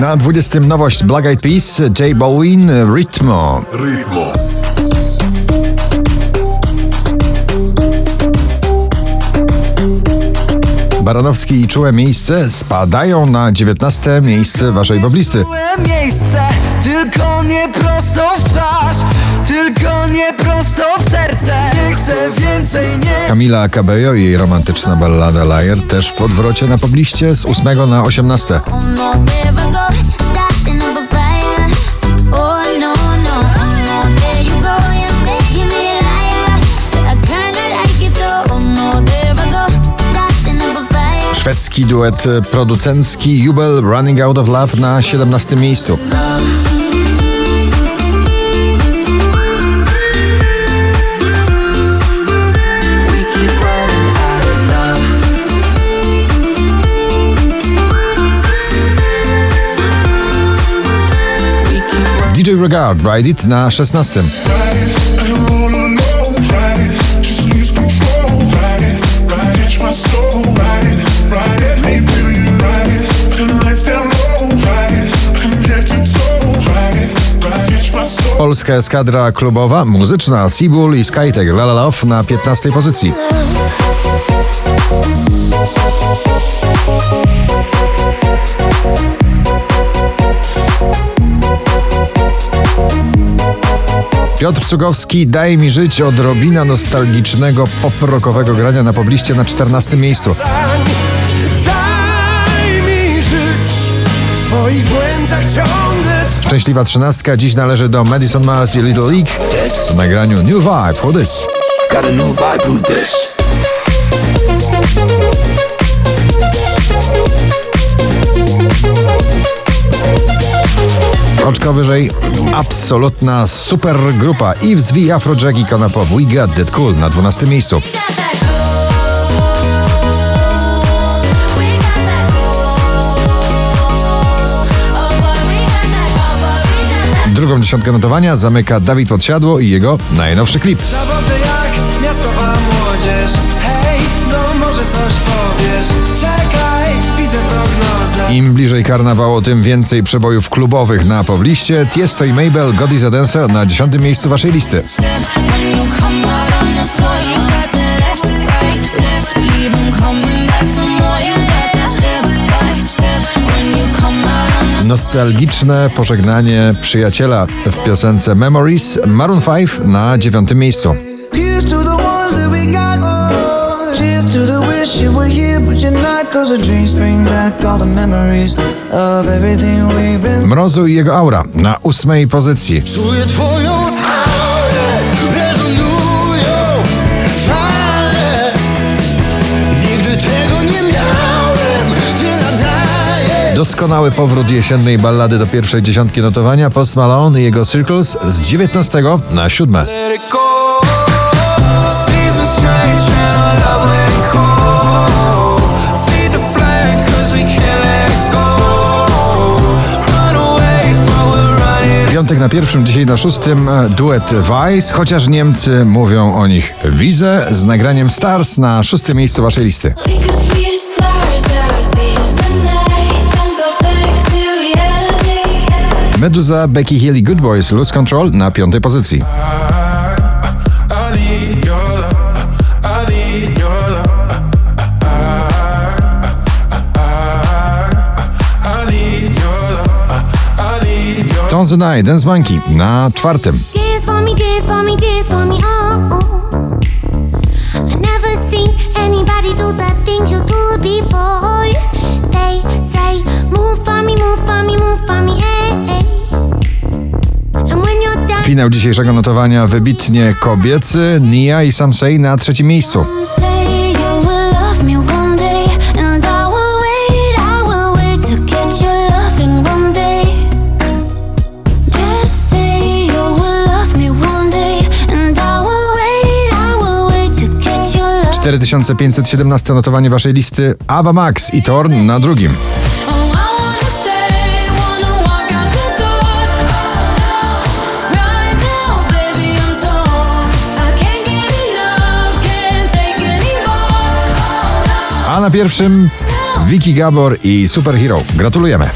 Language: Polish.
Na 20 nowość Black Eyed Peas, J Balwin, Ritmo. Ritmo. Baranowski i Czułe Miejsce spadają na 19 miejsce waszej poblisty. miejsce Tylko nie prosto w twarz Tylko nie prosto w serce Nie chcę więcej, nie Kamila Cabello i jej romantyczna ballada Liar też w podwrocie na pobliście z 8 na 18. Szwedzki duet producencki Jubel Running Out of Love na 17 miejscu. DJ Regard Ride It na 16. Polska eskadra klubowa, muzyczna Seabull i Skytech La La Love na 15 pozycji. Piotr Cugowski Daj mi żyć odrobina nostalgicznego pop-rockowego grania na pobliście na 14 miejscu. Daj mi żyć W swoich błędach ciągle Szczęśliwa trzynastka. Dziś należy do Madison Mars i Little League w nagraniu New Vibe. For This. Got a new vibe with this. Oczko wyżej. Absolutna super grupa Eves V, Afrojack i Konopop We Got That Cool na 12 miejscu. Dziesiątkę notowania zamyka Dawid Podsiadło i jego najnowszy klip. Zawodzę jak miastowa młodzież Hej, no może coś powiesz Czekaj, widzę prognozę Im bliżej karnawału, tym więcej przebojów klubowych na pobliście. Tiesto i Mabel, God is a Dancer na 10 miejscu waszej listy. step when you come out on the floor. You got the left, right, left, leave 'em coming Nostalgiczne pożegnanie przyjaciela w piosence Memories Maroon 5 na 9 miejscu. Mrozu i jego aura na 8 pozycji. Czuję twoją Doskonały powrót jesiennej ballady do pierwszej dziesiątki notowania Post Malone i jego Circles z 19 na 7. Let it go Seasons change and our love ain't cold Feed the flame cause we can't let go Run away while we're running Piątek na pierwszym, dzisiaj na szóstym e, duet Vice, chociaż Niemcy mówią o nich Wize z nagraniem Stars na szóstym miejscu waszej listy. Meduza, Becky Hill i Good Boys Lose Control na piątej pozycji. Tones and I, Dance Monkey na czwartym. Oh. oh. Anybody do the things you do before. They say, move for me, move Finał dzisiejszego notowania wybitnie kobiecy, Nia i Sam Say na trzecim miejscu. say you will love me one day, and I will wait, I will na pierwszym Vicky Gabor i Superhero. Gratulujemy.